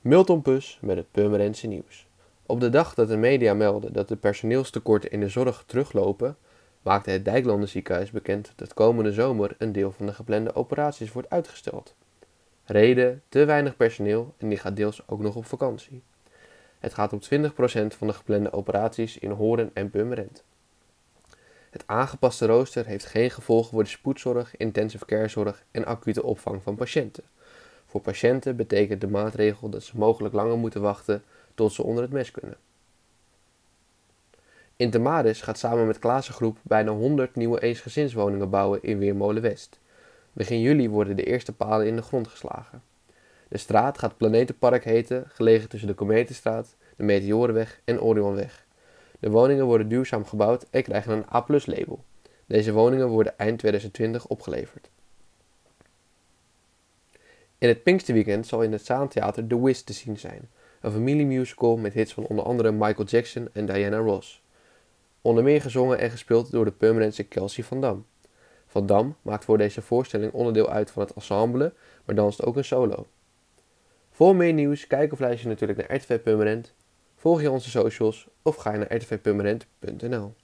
Milton Pus met het Purmerendse nieuws. Op de dag dat de media melden dat de personeelstekorten in de zorg teruglopen, maakte het Dijklanden ziekenhuis bekend dat komende zomer een deel van de geplande operaties wordt uitgesteld. Reden: te weinig personeel en die gaat deels ook nog op vakantie. Het gaat om 20% van de geplande operaties in Horen en Purmerend. Het aangepaste rooster heeft geen gevolgen voor de spoedzorg, intensive care zorg en acute opvang van patiënten. Voor patiënten betekent de maatregel dat ze mogelijk langer moeten wachten tot ze onder het mes kunnen. Intermaris gaat samen met Klaassen bijna 100 nieuwe eensgezinswoningen bouwen in Weermolen West. Begin juli worden de eerste palen in de grond geslagen. De straat gaat Planetenpark heten, gelegen tussen de Kometenstraat, de Meteorenweg en Orionweg. De woningen worden duurzaam gebouwd en krijgen een A-label. Deze woningen worden eind 2020 opgeleverd. In het Pinksterweekend zal in het Zaantheater The Wiz te zien zijn, een familiemusical met hits van onder andere Michael Jackson en Diana Ross. Onder meer gezongen en gespeeld door de permanente Kelsey Van Dam. Van Dam maakt voor deze voorstelling onderdeel uit van het ensemble, maar danst ook een solo. Voor meer nieuws, kijk of luister je natuurlijk naar RTV Permanent, volg je onze socials of ga je naar rtvpermanent.nl.